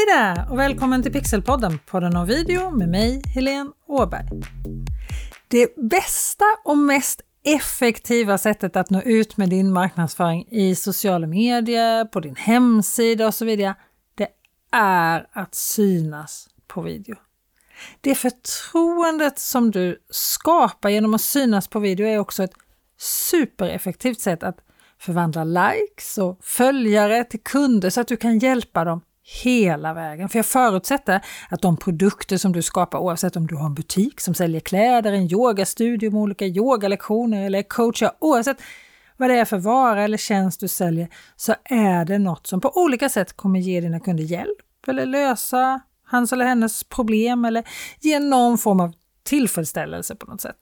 Hej där och välkommen till Pixelpodden, podden om video med mig, Helene Åberg. Det bästa och mest effektiva sättet att nå ut med din marknadsföring i sociala medier, på din hemsida och så vidare, det är att synas på video. Det förtroendet som du skapar genom att synas på video är också ett supereffektivt sätt att förvandla likes och följare till kunder så att du kan hjälpa dem hela vägen. För jag förutsätter att de produkter som du skapar, oavsett om du har en butik som säljer kläder, en yogastudio med olika yogalektioner eller coachar, oavsett vad det är för vara eller tjänst du säljer, så är det något som på olika sätt kommer ge dina kunder hjälp eller lösa hans eller hennes problem eller ge någon form av tillfredsställelse på något sätt.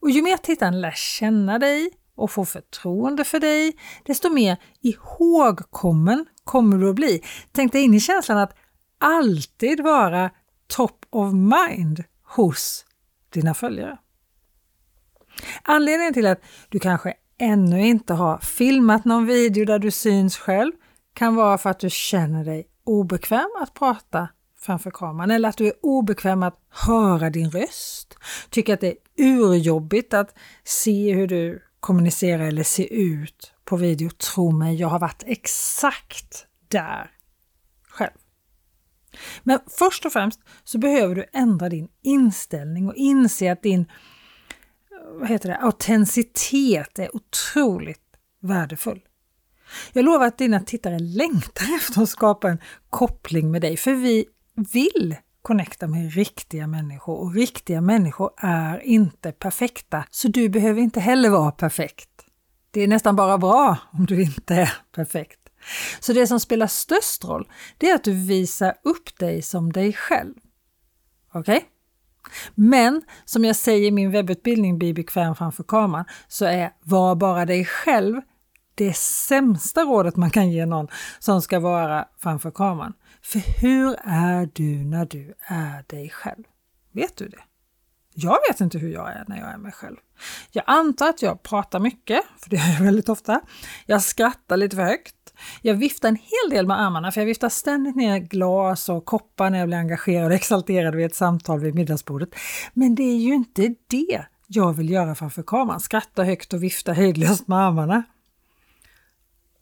Och ju mer tittaren lär känna dig och får förtroende för dig, desto mer ihågkommen kommer du att bli. Tänk dig in i känslan att alltid vara top of mind hos dina följare. Anledningen till att du kanske ännu inte har filmat någon video där du syns själv kan vara för att du känner dig obekväm att prata framför kameran eller att du är obekväm att höra din röst. Tycker att det är urjobbigt att se hur du kommunicera eller se ut på video. Tro mig, jag har varit exakt där själv. Men först och främst så behöver du ändra din inställning och inse att din vad heter det, autenticitet är otroligt värdefull. Jag lovar att dina tittare längtar efter att skapa en koppling med dig, för vi vill connecta med riktiga människor och riktiga människor är inte perfekta, så du behöver inte heller vara perfekt. Det är nästan bara bra om du inte är perfekt. Så det som spelar störst roll, det är att du visar upp dig som dig själv. Okej? Okay? Men som jag säger i min webbutbildning Bli bekväm framför kameran så är var bara dig själv det sämsta rådet man kan ge någon som ska vara framför kameran. För hur är du när du är dig själv? Vet du det? Jag vet inte hur jag är när jag är mig själv. Jag antar att jag pratar mycket, för det gör jag väldigt ofta. Jag skrattar lite för högt. Jag viftar en hel del med armarna, för jag viftar ständigt ner glas och koppar när jag blir engagerad och exalterad vid ett samtal vid middagsbordet. Men det är ju inte det jag vill göra framför kameran, skratta högt och vifta hejdlöst med armarna.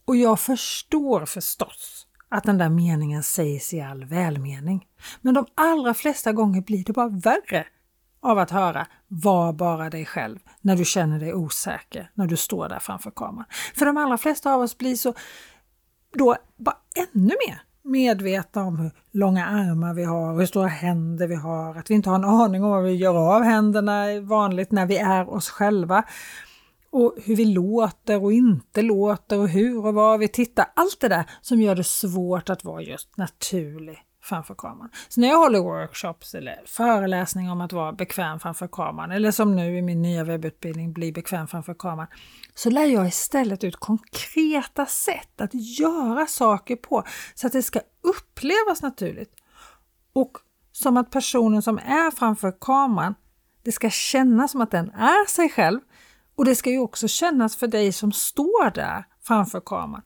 Och jag förstår förstås att den där meningen sägs i all välmening. Men de allra flesta gånger blir det bara värre av att höra var bara dig själv när du känner dig osäker när du står där framför kameran. För de allra flesta av oss blir så då bara ännu mer medvetna om hur långa armar vi har, hur stora händer vi har, att vi inte har en aning om vad vi gör av händerna vanligt när vi är oss själva och hur vi låter och inte låter och hur och var vi tittar. Allt det där som gör det svårt att vara just naturlig framför kameran. Så när jag håller workshops eller föreläsningar om att vara bekväm framför kameran eller som nu i min nya webbutbildning Bli bekväm framför kameran så lär jag istället ut konkreta sätt att göra saker på så att det ska upplevas naturligt. Och som att personen som är framför kameran, det ska kännas som att den är sig själv och det ska ju också kännas för dig som står där framför kameran.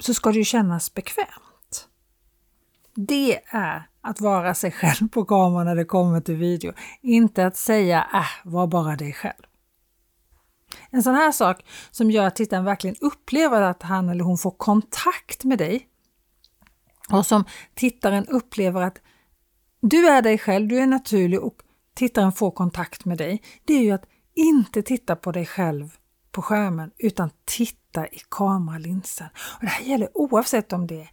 Så ska det ju kännas bekvämt. Det är att vara sig själv på kameran när det kommer till video. Inte att säga äh, var bara dig själv. En sån här sak som gör att tittaren verkligen upplever att han eller hon får kontakt med dig och som tittaren upplever att du är dig själv, du är naturlig och tittaren får kontakt med dig. Det är ju att inte titta på dig själv på skärmen utan titta i kameralinsen. Och det här gäller oavsett om det är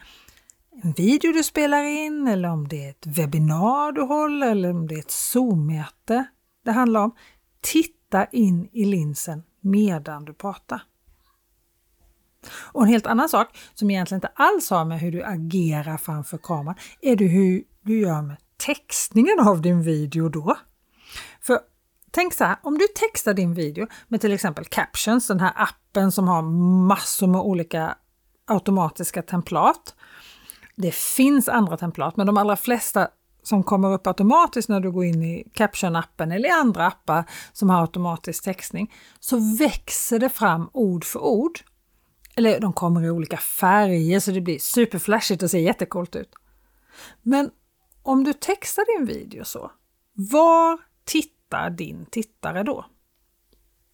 en video du spelar in eller om det är ett webbinar du håller eller om det är ett Zoom-möte det handlar om. Titta in i linsen medan du pratar. Och en helt annan sak som egentligen inte alls har med hur du agerar framför kameran är det hur du gör med textningen av din video då. För Tänk så här, om du textar din video med till exempel Captions, den här appen som har massor med olika automatiska templat. Det finns andra templat, men de allra flesta som kommer upp automatiskt när du går in i Caption-appen eller i andra appar som har automatisk textning, så växer det fram ord för ord. Eller de kommer i olika färger så det blir superflashigt och ser jättekult ut. Men om du textar din video så, var tittar din tittare då?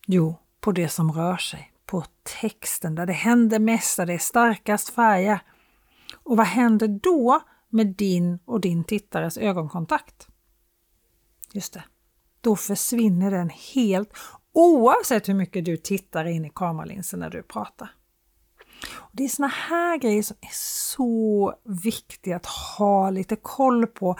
Jo, på det som rör sig, på texten där det händer mest, där det är starkast färger. Och vad händer då med din och din tittares ögonkontakt? Just det, då försvinner den helt oavsett hur mycket du tittar in i kameralinsen när du pratar. Och det är såna här grejer som är så viktiga att ha lite koll på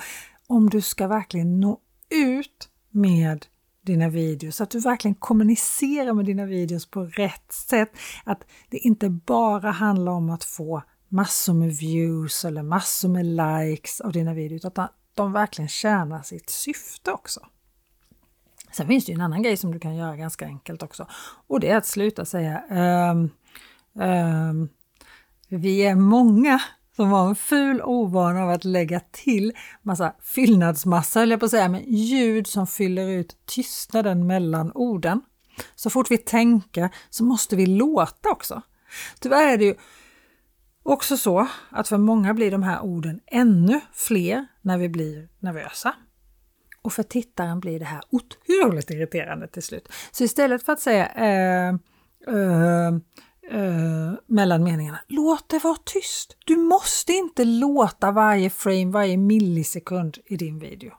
om du ska verkligen nå ut med dina videos, att du verkligen kommunicerar med dina videos på rätt sätt. Att det inte bara handlar om att få massor med views eller massor med likes av dina videos, utan att de verkligen tjänar sitt syfte också. Sen finns det ju en annan grej som du kan göra ganska enkelt också och det är att sluta säga um, um, vi är många som har en ful ovana av att lägga till massa fyllnadsmassa, eller jag på att säga, med ljud som fyller ut tystnaden mellan orden. Så fort vi tänker så måste vi låta också. Tyvärr är det ju också så att för många blir de här orden ännu fler när vi blir nervösa. Och för tittaren blir det här otroligt irriterande till slut. Så istället för att säga eh, eh, eh, mellan meningarna. Låt det vara tyst. Du måste inte låta varje frame, varje millisekund i din video.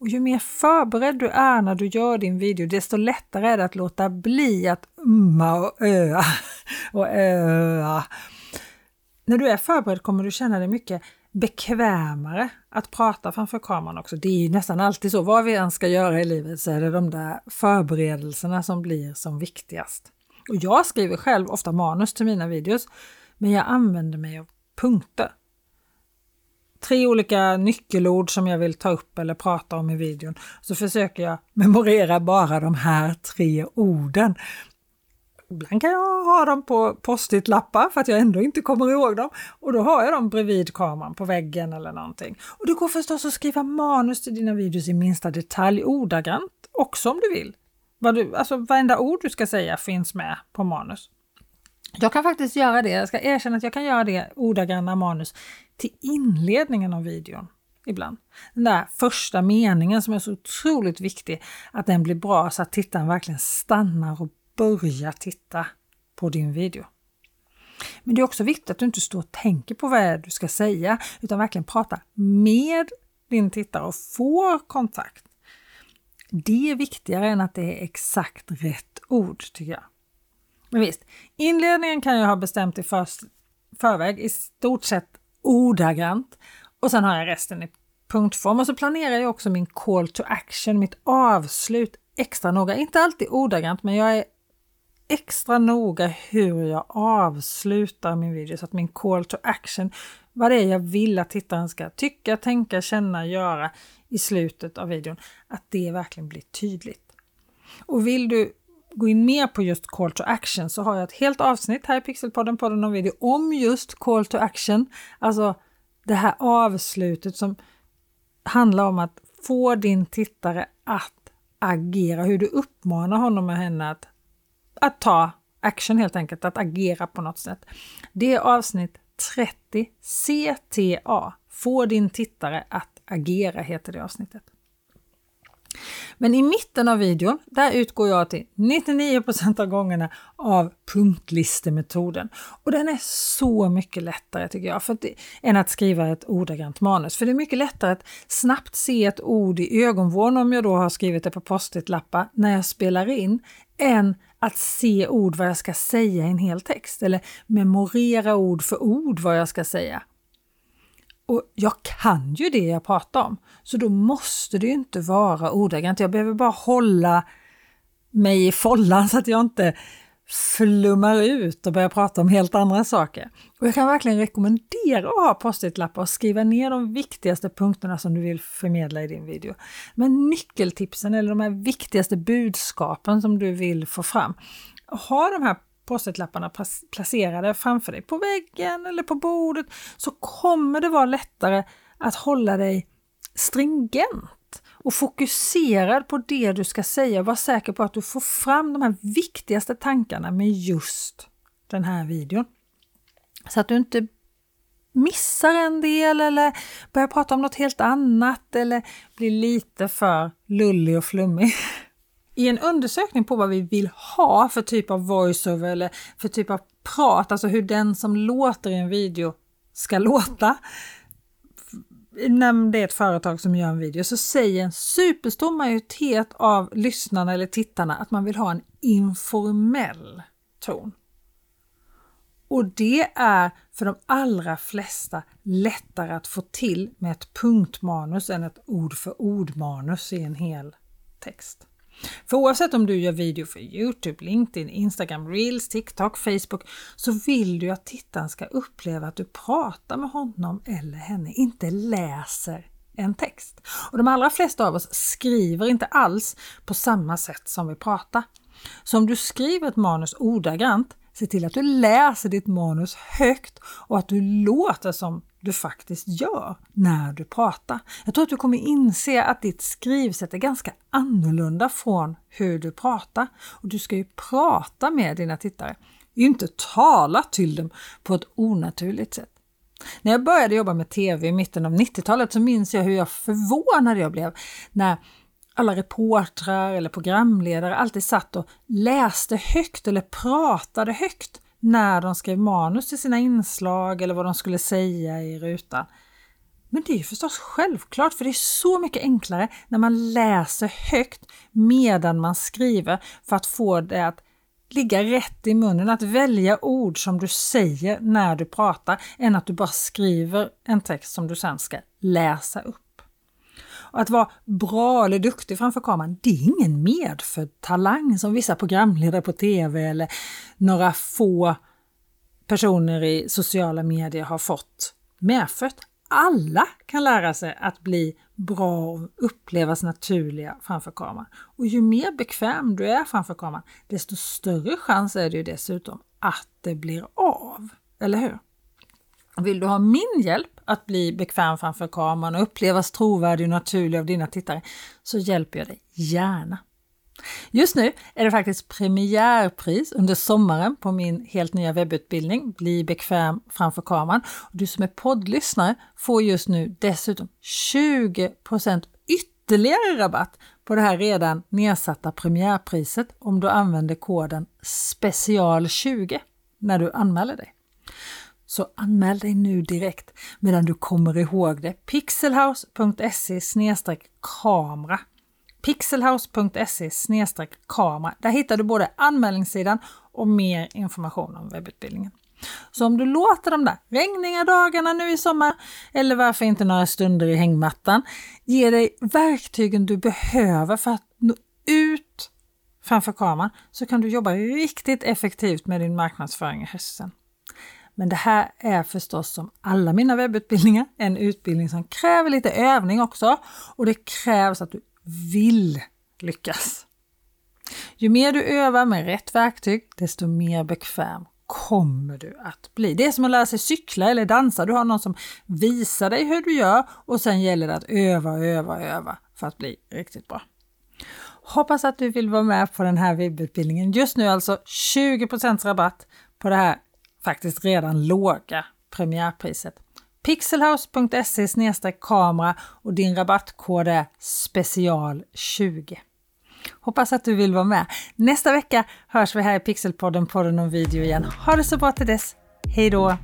Och ju mer förberedd du är när du gör din video, desto lättare är det att låta bli att umma och öa och öa. När du är förberedd kommer du känna dig mycket bekvämare att prata framför kameran också. Det är nästan alltid så, vad vi än ska göra i livet så är det de där förberedelserna som blir som viktigast. Och jag skriver själv ofta manus till mina videos, men jag använder mig av punkter. Tre olika nyckelord som jag vill ta upp eller prata om i videon. Så försöker jag memorera bara de här tre orden. Ibland kan jag ha dem på post-it-lappar för att jag ändå inte kommer ihåg dem. Och då har jag dem bredvid kameran på väggen eller någonting. Och det går förstås att skriva manus till dina videos i minsta detalj ordagrant också om du vill. Vad du, alltså varenda ord du ska säga finns med på manus. Jag kan faktiskt göra det, jag ska erkänna att jag kan göra det ordagranna manus till inledningen av videon ibland. Den där första meningen som är så otroligt viktig, att den blir bra så att tittaren verkligen stannar och börjar titta på din video. Men det är också viktigt att du inte står och tänker på vad du ska säga, utan verkligen prata med din tittare och får kontakt. Det är viktigare än att det är exakt rätt ord tycker jag. Men visst, inledningen kan jag ha bestämt i för, förväg i stort sett ordagrant och sen har jag resten i punktform och så planerar jag också min call to action, mitt avslut extra noga. Inte alltid ordagrant, men jag är extra noga hur jag avslutar min video så att min call to action, vad det är jag vill att tittaren ska tycka, tänka, känna, göra i slutet av videon, att det verkligen blir tydligt. Och vill du gå in mer på just call to action så har jag ett helt avsnitt här i Pixelpodden, podden om video, om just call to action. Alltså det här avslutet som handlar om att få din tittare att agera, hur du uppmanar honom och henne att, att ta action helt enkelt, att agera på något sätt. Det är avsnitt 30 CTA, få din tittare att agera heter det avsnittet. Men i mitten av videon, där utgår jag till 99% av gångerna av punktlistemetoden. Och den är så mycket lättare tycker jag, för det, än att skriva ett ordagrant manus. För det är mycket lättare att snabbt se ett ord i ögonvrån om jag då har skrivit det på post-it-lappar när jag spelar in, än att se ord vad jag ska säga i en hel text eller memorera ord för ord vad jag ska säga. Och jag kan ju det jag pratar om, så då måste det ju inte vara ordagrant. Jag behöver bara hålla mig i follan så att jag inte flummar ut och börjar prata om helt andra saker. Och jag kan verkligen rekommendera att ha post-it-lappar och skriva ner de viktigaste punkterna som du vill förmedla i din video. Men nyckeltipsen eller de här viktigaste budskapen som du vill få fram. Ha de här post-it-lapparna placerade framför dig på väggen eller på bordet så kommer det vara lättare att hålla dig stringent och fokuserad på det du ska säga Var säker på att du får fram de här viktigaste tankarna med just den här videon. Så att du inte missar en del eller börjar prata om något helt annat eller blir lite för lullig och flummig. I en undersökning på vad vi vill ha för typ av voiceover eller för typ av prat, alltså hur den som låter i en video ska låta, när det är ett företag som gör en video, så säger en superstor majoritet av lyssnarna eller tittarna att man vill ha en informell ton. Och det är för de allra flesta lättare att få till med ett punktmanus än ett ord för ord-manus i en hel text. För oavsett om du gör video för Youtube, LinkedIn, Instagram, Reels, TikTok, Facebook så vill du att tittaren ska uppleva att du pratar med honom eller henne, inte läser en text. Och de allra flesta av oss skriver inte alls på samma sätt som vi pratar. Så om du skriver ett manus ordagrant, se till att du läser ditt manus högt och att du låter som du faktiskt gör när du pratar. Jag tror att du kommer inse att ditt skrivsätt är ganska annorlunda från hur du pratar. Och Du ska ju prata med dina tittare, inte tala till dem på ett onaturligt sätt. När jag började jobba med TV i mitten av 90-talet så minns jag hur jag förvånad jag blev när alla reportrar eller programledare alltid satt och läste högt eller pratade högt när de skrev manus till sina inslag eller vad de skulle säga i rutan. Men det är ju förstås självklart för det är så mycket enklare när man läser högt medan man skriver för att få det att ligga rätt i munnen, att välja ord som du säger när du pratar än att du bara skriver en text som du sen ska läsa upp. Och att vara bra eller duktig framför kameran, det är ingen medfödd talang som vissa programledare på TV eller några få personer i sociala medier har fått medfött. Alla kan lära sig att bli bra och upplevas naturliga framför kameran. Och ju mer bekväm du är framför kameran, desto större chans är det ju dessutom att det blir av. Eller hur? Vill du ha min hjälp att bli bekväm framför kameran och upplevas trovärdig och naturlig av dina tittare så hjälper jag dig gärna. Just nu är det faktiskt premiärpris under sommaren på min helt nya webbutbildning Bli bekväm framför kameran. Du som är poddlyssnare får just nu dessutom 20% ytterligare rabatt på det här redan nedsatta premiärpriset om du använder koden special20 när du anmäler dig. Så anmäl dig nu direkt medan du kommer ihåg det. pixelhouse.se kamera pixelhouse.se kamera. Där hittar du både anmälningssidan och mer information om webbutbildningen. Så om du låter de där regniga dagarna nu i sommar, eller varför inte några stunder i hängmattan, ge dig verktygen du behöver för att nå ut framför kameran så kan du jobba riktigt effektivt med din marknadsföring i hösten. Men det här är förstås som alla mina webbutbildningar en utbildning som kräver lite övning också och det krävs att du vill lyckas. Ju mer du övar med rätt verktyg, desto mer bekväm kommer du att bli. Det är som att lära sig cykla eller dansa. Du har någon som visar dig hur du gör och sen gäller det att öva, öva, öva för att bli riktigt bra. Hoppas att du vill vara med på den här webbutbildningen. Just nu alltså 20% rabatt på det här faktiskt redan låga premiärpriset pixelhouse.se kamera och din rabattkod är special20. Hoppas att du vill vara med. Nästa vecka hörs vi här i Pixelpodden, podden om video igen. Ha det så bra till dess. Hej då!